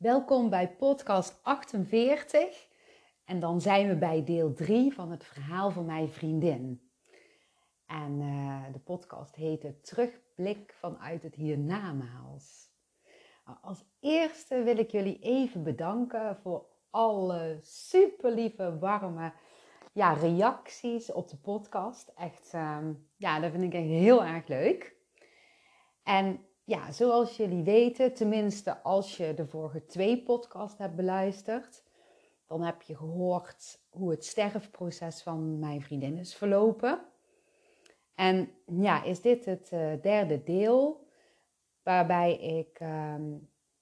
Welkom bij podcast 48 en dan zijn we bij deel 3 van het verhaal van mijn vriendin. En uh, de podcast heet Terugblik vanuit het hiernamaals. Nou, als eerste wil ik jullie even bedanken voor alle super lieve, warme ja, reacties op de podcast. Echt, uh, ja, dat vind ik echt heel erg leuk. En ja, zoals jullie weten, tenminste als je de vorige twee podcasts hebt beluisterd, dan heb je gehoord hoe het sterfproces van mijn vriendin is verlopen. En ja, is dit het uh, derde deel, waarbij ik uh,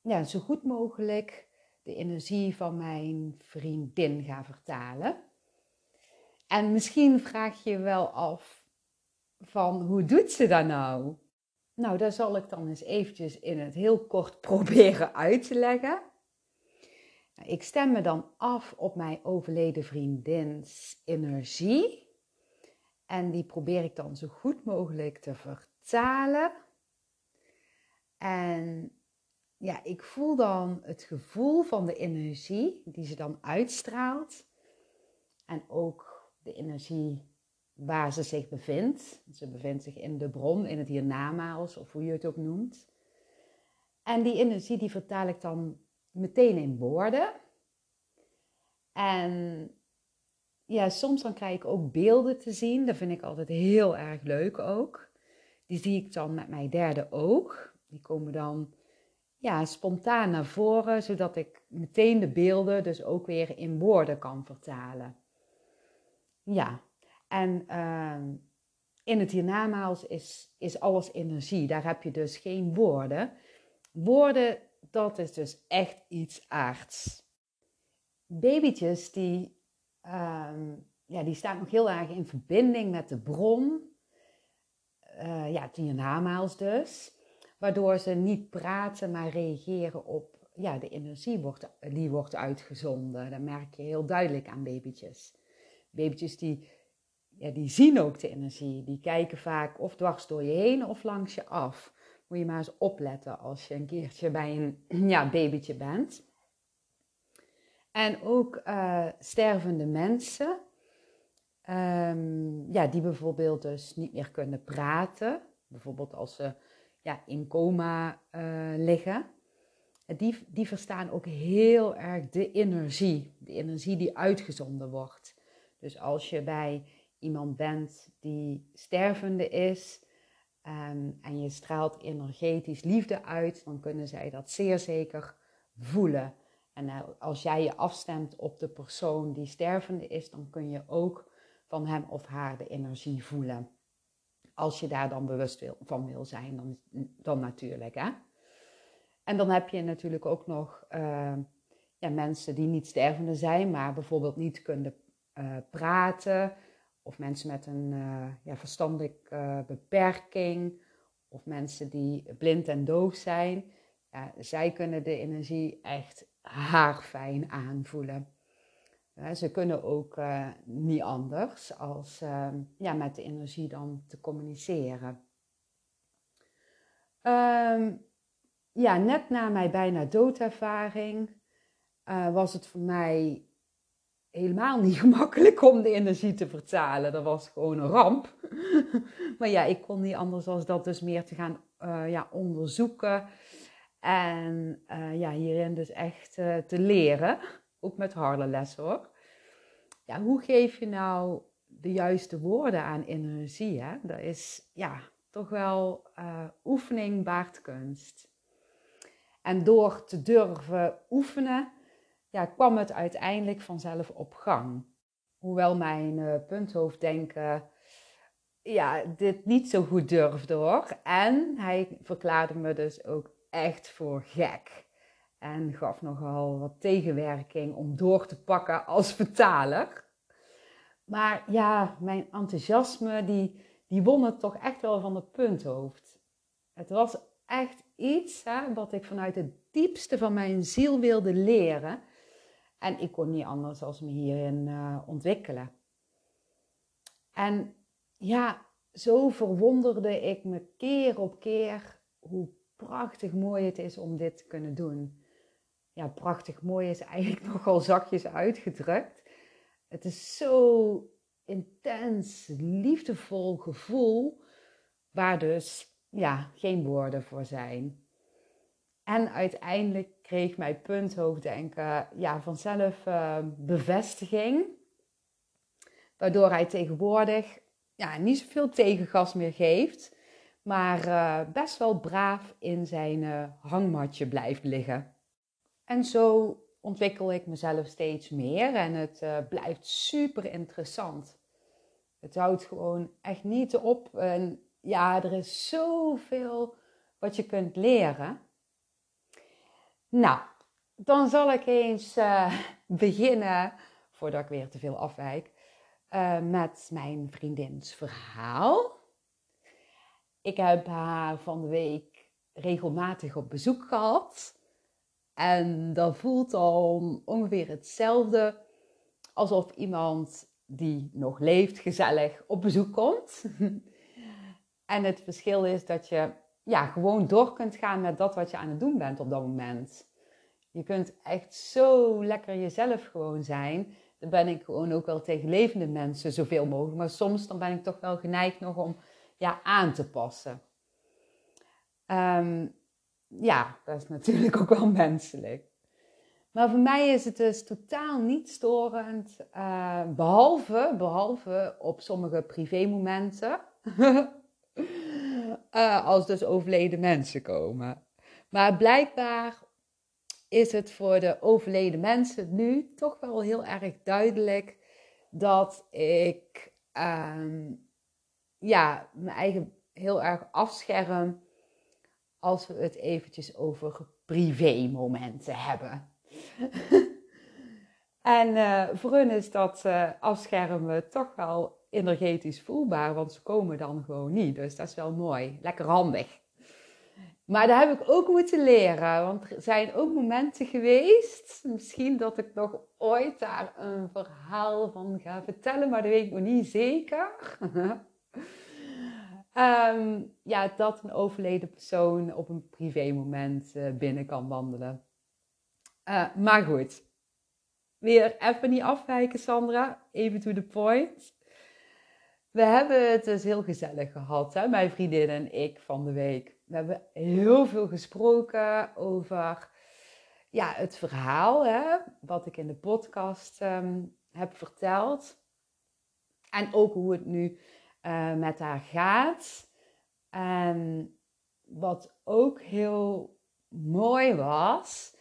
ja, zo goed mogelijk de energie van mijn vriendin ga vertalen. En misschien vraag je je wel af van hoe doet ze dat nou? Nou, daar zal ik dan eens eventjes in het heel kort proberen uit te leggen. Nou, ik stem me dan af op mijn overleden vriendins energie. En die probeer ik dan zo goed mogelijk te vertalen. En ja, ik voel dan het gevoel van de energie die ze dan uitstraalt. En ook de energie waar ze zich bevindt. Ze bevindt zich in de bron, in het hiernamaals, of hoe je het ook noemt. En die energie die vertaal ik dan meteen in woorden. En ja, soms dan krijg ik ook beelden te zien. Dat vind ik altijd heel erg leuk ook. Die zie ik dan met mijn derde oog. Die komen dan ja, spontaan naar voren, zodat ik meteen de beelden dus ook weer in woorden kan vertalen. Ja, en uh, in het hiernamaals is, is alles energie. Daar heb je dus geen woorden. Woorden, dat is dus echt iets aards. Babytjes, die, uh, ja, die staan nog heel erg in verbinding met de bron. Uh, ja, het hiernamaals dus. Waardoor ze niet praten, maar reageren op ja, de energie wordt, die wordt uitgezonden. Dat merk je heel duidelijk aan babytjes. Babytjes die ja, die zien ook de energie. Die kijken vaak of dwars door je heen of langs je af. Moet je maar eens opletten als je een keertje bij een ja, babytje bent. En ook uh, stervende mensen, um, ja, die bijvoorbeeld dus niet meer kunnen praten. Bijvoorbeeld als ze ja, in coma uh, liggen. Die, die verstaan ook heel erg de energie, de energie die uitgezonden wordt. Dus als je bij iemand bent die stervende is um, en je straalt energetisch liefde uit, dan kunnen zij dat zeer zeker voelen. En uh, als jij je afstemt op de persoon die stervende is, dan kun je ook van hem of haar de energie voelen. Als je daar dan bewust van wil zijn, dan, dan natuurlijk. Hè? En dan heb je natuurlijk ook nog uh, ja, mensen die niet stervende zijn, maar bijvoorbeeld niet kunnen uh, praten, of mensen met een uh, ja, verstandelijke uh, beperking, of mensen die blind en doof zijn. Ja, zij kunnen de energie echt haarfijn aanvoelen. Ja, ze kunnen ook uh, niet anders als ehm, ja, met de energie dan te communiceren. Um, ja, net na mijn bijna doodervaring was het voor mij helemaal niet gemakkelijk om de energie te vertalen. Dat was gewoon een ramp. maar ja, ik kon niet anders dan dat dus meer te gaan uh, ja, onderzoeken. En uh, ja, hierin dus echt uh, te leren. Ook met harde lessen hoor. Ja, hoe geef je nou de juiste woorden aan energie? Dat is ja, toch wel oefening baart kunst. En door te durven oefenen ja, kwam het uiteindelijk vanzelf op gang. Hoewel mijn uh, punthoofddenken ja, dit niet zo goed durfde hoor. En hij verklaarde me dus ook echt voor gek. En gaf nogal wat tegenwerking om door te pakken als vertaler. Maar ja, mijn enthousiasme die, die won het toch echt wel van het punthoofd. Het was echt iets hè, wat ik vanuit het diepste van mijn ziel wilde leren. En ik kon niet anders dan me hierin uh, ontwikkelen. En ja, zo verwonderde ik me keer op keer hoe prachtig mooi het is om dit te kunnen doen. ja, prachtig mooi is eigenlijk nogal zachtjes uitgedrukt. Het is zo intens, liefdevol gevoel, waar dus ja, geen woorden voor zijn. En uiteindelijk kreeg mijn punthoofddenken ja, vanzelf uh, bevestiging. Waardoor hij tegenwoordig ja, niet zoveel tegengas meer geeft. Maar uh, best wel braaf in zijn uh, hangmatje blijft liggen. En zo ontwikkel ik mezelf steeds meer en het blijft super interessant. Het houdt gewoon echt niet op. En ja, er is zoveel wat je kunt leren. Nou, dan zal ik eens uh, beginnen, voordat ik weer te veel afwijk, uh, met mijn vriendins verhaal. Ik heb haar van de week regelmatig op bezoek gehad. En dat voelt al ongeveer hetzelfde alsof iemand die nog leeft gezellig op bezoek komt. en het verschil is dat je ja, gewoon door kunt gaan met dat wat je aan het doen bent op dat moment. Je kunt echt zo lekker jezelf gewoon zijn. Dan ben ik gewoon ook wel tegen levende mensen zoveel mogelijk. Maar soms dan ben ik toch wel geneigd nog om ja, aan te passen. Ehm, ja, dat is natuurlijk ook wel menselijk. Maar voor mij is het dus totaal niet storend. Uh, behalve, behalve op sommige privémomenten. uh, als dus overleden mensen komen. Maar blijkbaar is het voor de overleden mensen nu toch wel heel erg duidelijk dat ik uh, ja, mijn eigen heel erg afscherm als we het eventjes over privé momenten hebben. en uh, voor hun is dat uh, afschermen toch wel energetisch voelbaar, want ze komen dan gewoon niet. Dus dat is wel mooi, lekker handig. Maar daar heb ik ook moeten leren, want er zijn ook momenten geweest, misschien dat ik nog ooit daar een verhaal van ga vertellen, maar dat weet ik nog niet zeker. um, ja, dat een overleden persoon op een privé moment uh, binnen kan wandelen. Uh, maar goed, weer even niet afwijken, Sandra. Even to the point. We hebben het dus heel gezellig gehad, hè? mijn vriendin en ik van de week. We hebben heel veel gesproken over ja, het verhaal, hè? wat ik in de podcast um, heb verteld. En ook hoe het nu uh, met haar gaat. En wat ook heel mooi was,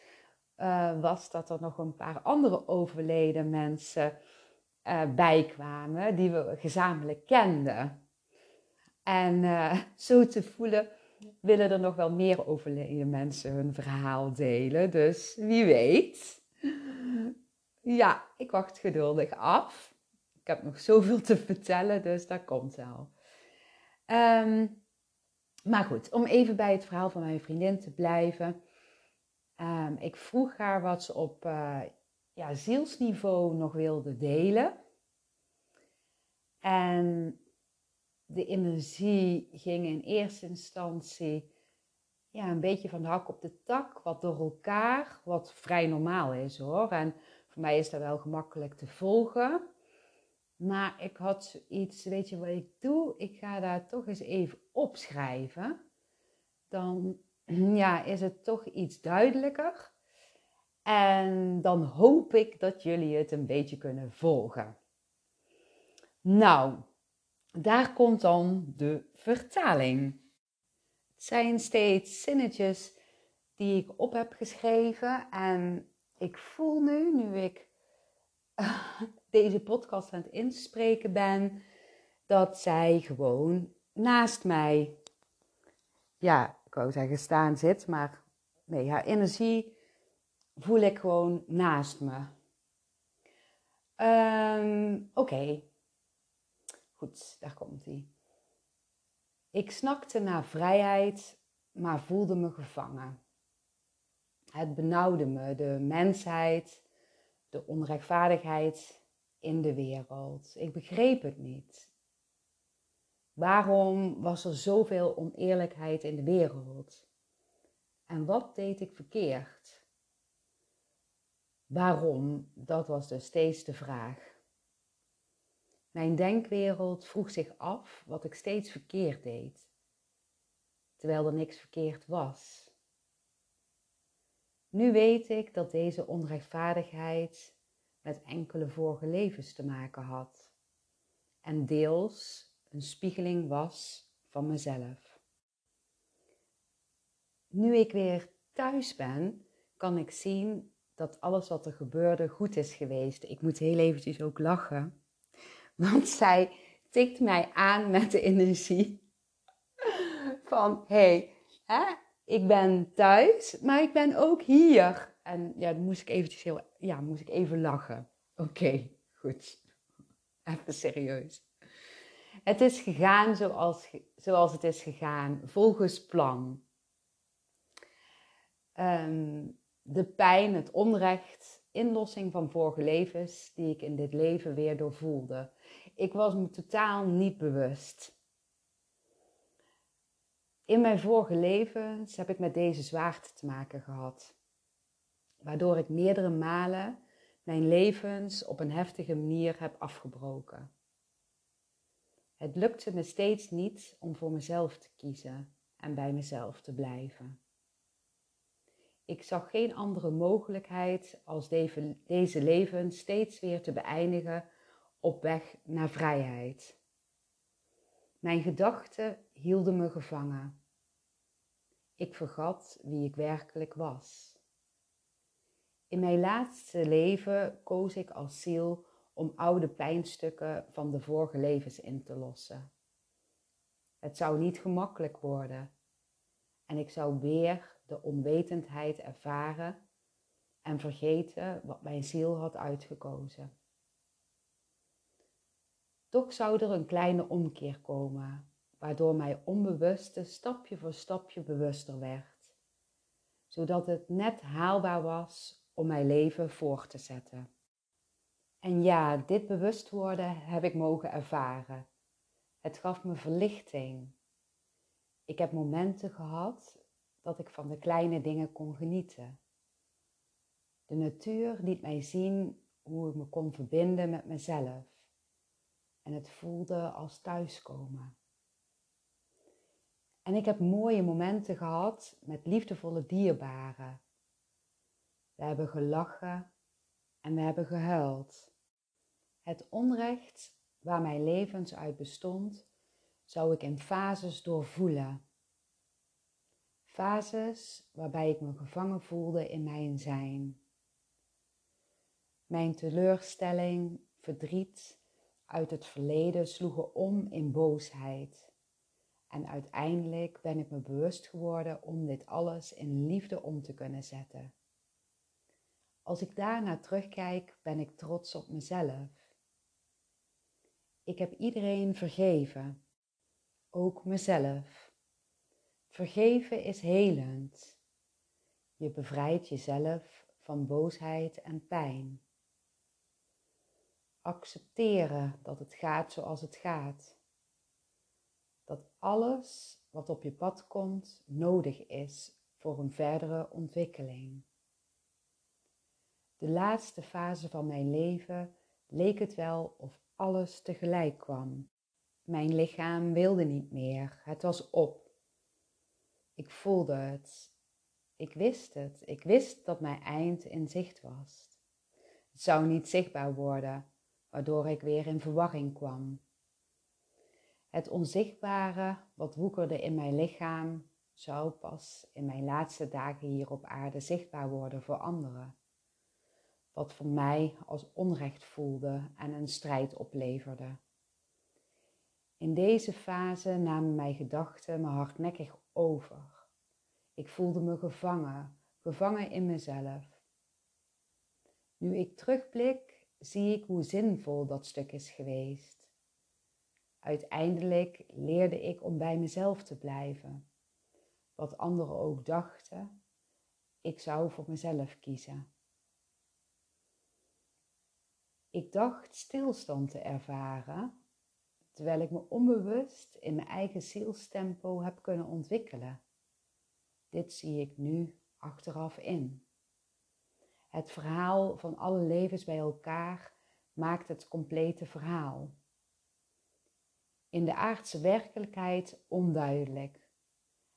uh, was dat er nog een paar andere overleden mensen uh, bijkwamen die we gezamenlijk kenden. En uh, zo te voelen willen er nog wel meer overleden mensen hun verhaal delen. Dus wie weet. Ja, ik wacht geduldig af. Ik heb nog zoveel te vertellen, dus dat komt wel. Um, maar goed, om even bij het verhaal van mijn vriendin te blijven. Um, ik vroeg haar wat ze op uh, ja, zielsniveau nog wilde delen. En de energie ging in eerste instantie ja, een beetje van de hak op de tak, wat door elkaar, wat vrij normaal is hoor. En voor mij is dat wel gemakkelijk te volgen. Maar ik had zoiets, weet je wat ik doe? Ik ga daar toch eens even opschrijven. Dan ja, is het toch iets duidelijker. En dan hoop ik dat jullie het een beetje kunnen volgen. Nou, daar komt dan de vertaling. Het zijn steeds zinnetjes die ik op heb geschreven. En ik voel nu, nu ik deze podcast aan het inspreken ben, dat zij gewoon naast mij, ja, ik wou zeggen staan zit, maar nee, haar energie voel ik gewoon naast me. Um, Oké, goed, daar komt hij. Ik snakte naar vrijheid, maar voelde me gevangen. Het benauwde me, de mensheid, de onrechtvaardigheid in de wereld. Ik begreep het niet. Waarom was er zoveel oneerlijkheid in de wereld? En wat deed ik verkeerd? Waarom? Dat was dus steeds de vraag. Mijn denkwereld vroeg zich af wat ik steeds verkeerd deed, terwijl er niks verkeerd was. Nu weet ik dat deze onrechtvaardigheid met enkele vorige levens te maken had en deels een spiegeling was van mezelf. Nu ik weer thuis ben, kan ik zien dat alles wat er gebeurde goed is geweest. Ik moet heel eventjes ook lachen, want zij tikt mij aan met de energie van hey, ik ben thuis, maar ik ben ook hier. En ja, moest ik eventjes heel, ja, moest ik even lachen. Oké, goed. Even serieus. Het is gegaan zoals, zoals het is gegaan, volgens plan. Ehm, de pijn, het onrecht, inlossing van vorige levens die ik in dit leven weer doorvoelde. Ik was me totaal niet bewust. In mijn vorige levens heb ik met deze zwaarte te maken gehad, waardoor ik meerdere malen mijn levens op een heftige manier heb afgebroken. Het lukte me steeds niet om voor mezelf te kiezen en bij mezelf te blijven. Ik zag geen andere mogelijkheid als deze leven steeds weer te beëindigen op weg naar vrijheid. Mijn gedachten hielden me gevangen. Ik vergat wie ik werkelijk was. In mijn laatste leven koos ik als ziel om oude pijnstukken van de vorige levens in te lossen. Het zou niet gemakkelijk worden en ik zou weer de onwetendheid ervaren en vergeten wat mijn ziel had uitgekozen. Toch zou er een kleine omkeer komen, waardoor mij onbewuste stapje voor stapje bewuster werd, zodat het net haalbaar was om mijn leven voor te zetten. En ja, dit bewust worden heb ik mogen ervaren. Het gaf me verlichting. Ik heb momenten gehad dat ik van de kleine dingen kon genieten. De natuur liet mij zien hoe ik me kon verbinden met mezelf. En het voelde als thuiskomen. En ik heb mooie momenten gehad met liefdevolle dierbaren. We hebben gelachen en we hebben gehuild. Het onrecht waar mijn levens uit bestond, zou ik in fases doorvoelen. Fases waarbij ik me gevangen voelde in mijn zijn. Mijn teleurstelling, verdriet uit het verleden sloegen om in boosheid. En uiteindelijk ben ik me bewust geworden om dit alles in liefde om te kunnen zetten. Als ik daarna terugkijk, ben ik trots op mezelf. Ik heb iedereen vergeven, ook mezelf. Vergeven is helend. Je bevrijdt jezelf van boosheid en pijn. Accepteren dat het gaat zoals het gaat. Dat alles wat op je pad komt nodig is voor een verdere ontwikkeling. De laatste fase van mijn leven leek het wel of alles tegelijk kwam. Mijn lichaam wilde niet meer, het was op. Ik voelde het. Ik wist het. Ik wist dat mijn eind in zicht was. Het zou niet zichtbaar worden, waardoor ik weer in verwarring kwam. Het onzichtbare wat woekerde in mijn lichaam zou pas in mijn laatste dagen hier op aarde zichtbaar worden voor anderen wat voor mij als onrecht voelde en een strijd opleverde. In deze fase namen mijn gedachten me hardnekkig over. Ik voelde me gevangen, gevangen in mezelf. Nu ik terugblik, zie ik hoe zinvol dat stuk is geweest. Uiteindelijk leerde ik om bij mezelf te blijven. Wat anderen ook dachten, ik zou voor mezelf kiezen. Ik dacht stilstand te ervaren, terwijl ik me onbewust in mijn eigen zielstempo heb kunnen ontwikkelen. Dit zie ik nu achteraf in. Het verhaal van alle levens bij elkaar maakt het complete verhaal. In de aardse werkelijkheid onduidelijk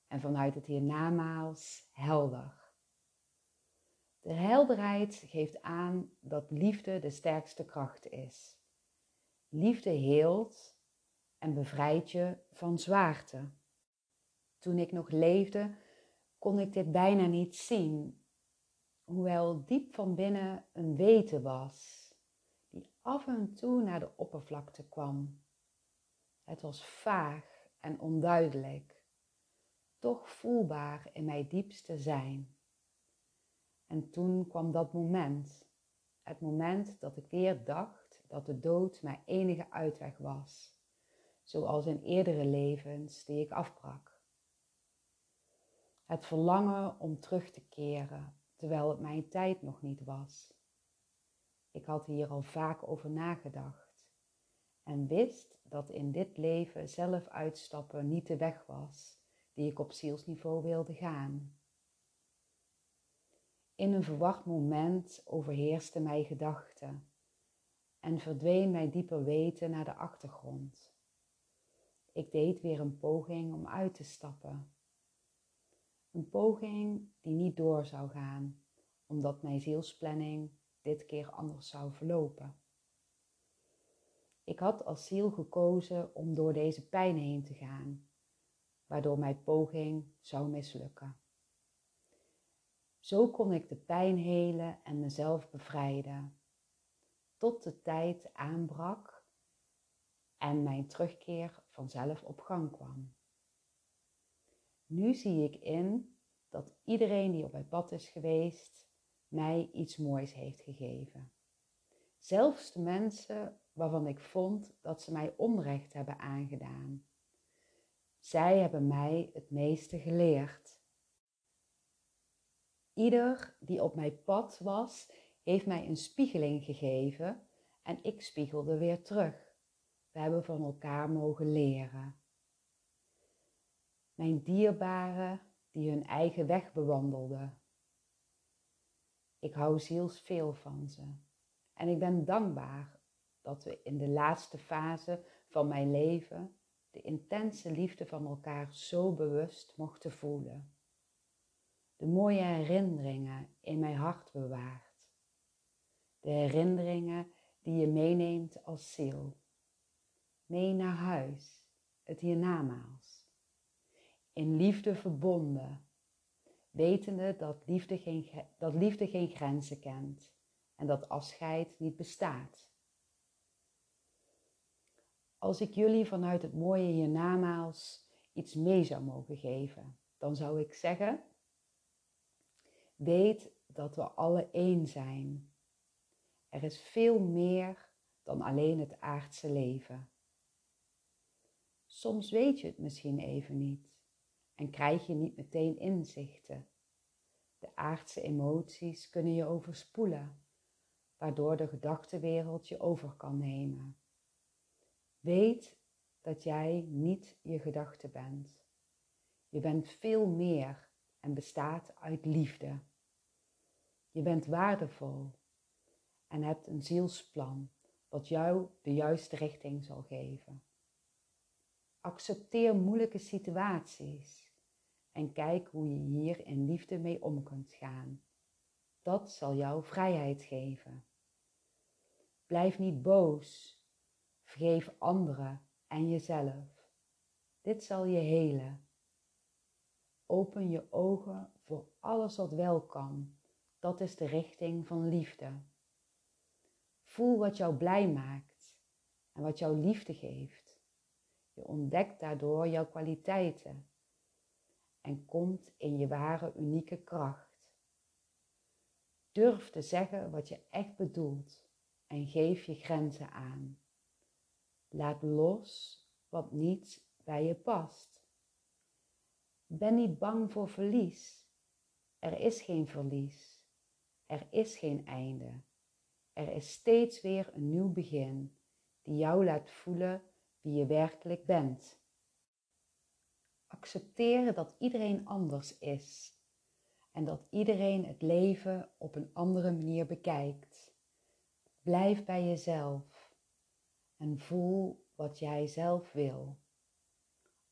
en vanuit het hiernamaals helder. De helderheid geeft aan dat liefde de sterkste kracht is. Liefde heelt en bevrijdt je van zwaarte. Toen ik nog leefde, kon ik dit bijna niet zien, hoewel diep van binnen een weten was, die af en toe naar de oppervlakte kwam. Het was vaag en onduidelijk, toch voelbaar in mijn diepste zijn. En toen kwam dat moment, het moment dat ik weer dacht dat de dood mijn enige uitweg was, zoals in eerdere levens die ik afbrak. Het verlangen om terug te keren, terwijl het mijn tijd nog niet was. Ik had hier al vaak over nagedacht en wist dat in dit leven zelf uitstappen niet de weg was die ik op zielsniveau wilde gaan. In een verwacht moment overheerste mij gedachten en verdween mijn dieper weten naar de achtergrond. Ik deed weer een poging om uit te stappen. Een poging die niet door zou gaan, omdat mijn zielsplanning dit keer anders zou verlopen. Ik had als ziel gekozen om door deze pijn heen te gaan, waardoor mijn poging zou mislukken. Zo kon ik de pijn helen en mezelf bevrijden, tot de tijd aanbrak en mijn terugkeer vanzelf op gang kwam. Nu zie ik in dat iedereen die op mijn pad is geweest, mij iets moois heeft gegeven. Zelfs de mensen waarvan ik vond dat ze mij onrecht hebben aangedaan. Zij hebben mij het meeste geleerd. Ieder die op mijn pad was, heeft mij een spiegeling gegeven en ik spiegelde weer terug. We hebben van elkaar mogen leren. Mijn dierbaren die hun eigen weg bewandelden. Ik hou ziels veel van ze. En ik ben dankbaar dat we in de laatste fase van mijn leven de intense liefde van elkaar zo bewust mochten voelen. De mooie herinneringen in mijn hart bewaard. De herinneringen die je meeneemt als ziel. Mee naar huis, het hiernamaals. In liefde verbonden, wetende dat liefde geen, dat liefde geen grenzen kent en dat afscheid niet bestaat. Als ik jullie vanuit het mooie hiernamaals iets mee zou mogen geven, dan zou ik zeggen: Weet dat we alle één zijn. Er is veel meer dan alleen het aardse leven. Soms weet je het misschien even niet en krijg je niet meteen inzichten. De aardse emoties kunnen je overspoelen, waardoor de gedachtenwereld je over kan nemen. Weet dat jij niet je gedachte bent. Je bent veel meer en bestaat uit liefde. Je bent waardevol en hebt een zielsplan wat jou de juiste richting zal geven. Accepteer moeilijke situaties en kijk hoe je hier in liefde mee om kunt gaan. Dat zal jou vrijheid geven. Blijf niet boos Vergeef anderen en jezelf. Dit zal je helen. Open je ogen voor alles wat wel kan. Dat is de richting van liefde. Voel wat jou blij maakt en wat jou liefde geeft. Je ontdekt daardoor jouw kwaliteiten en komt in je ware unieke kracht. Durf te zeggen wat je echt bedoelt en geef je grenzen aan. Laat los wat niet bij je past. Ben niet bang voor verlies. Er is geen verlies. Er is geen einde. Er is steeds weer een nieuw begin die jou laat voelen wie je werkelijk bent. Accepteren dat iedereen anders is en dat iedereen het leven op een andere manier bekijkt. Blijf bij jezelf en voel wat jij zelf wil.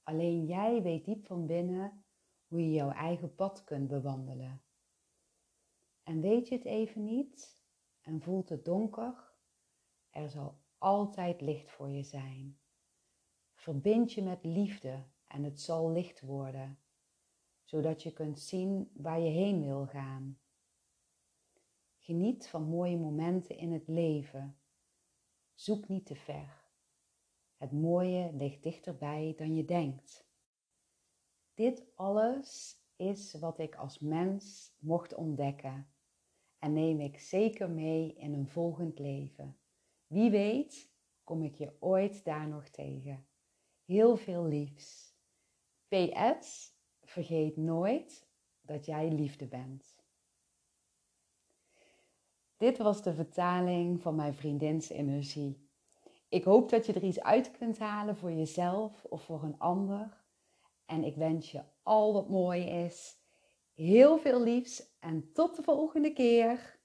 Alleen jij weet diep van binnen hoe je jouw eigen pad kunt bewandelen. En weet je het even niet en voelt het donker, er zal altijd licht voor je zijn. Verbind je met liefde en het zal licht worden, zodat je kunt zien waar je heen wil gaan. Geniet van mooie momenten in het leven. Zoek niet te ver. Het mooie ligt dichterbij dan je denkt. Dit alles is wat ik als mens mocht ontdekken en neem ik zeker mee in een volgend leven. Wie weet kom ik je ooit daar nog tegen. Heel veel liefs. PS, vergeet nooit dat jij liefde bent. Dit was de vertaling van mijn vriendins energie. Ik hoop dat je er iets uit kunt halen voor jezelf of voor een ander. En ik wens je al wat mooi is. Heel veel liefs en tot de volgende keer.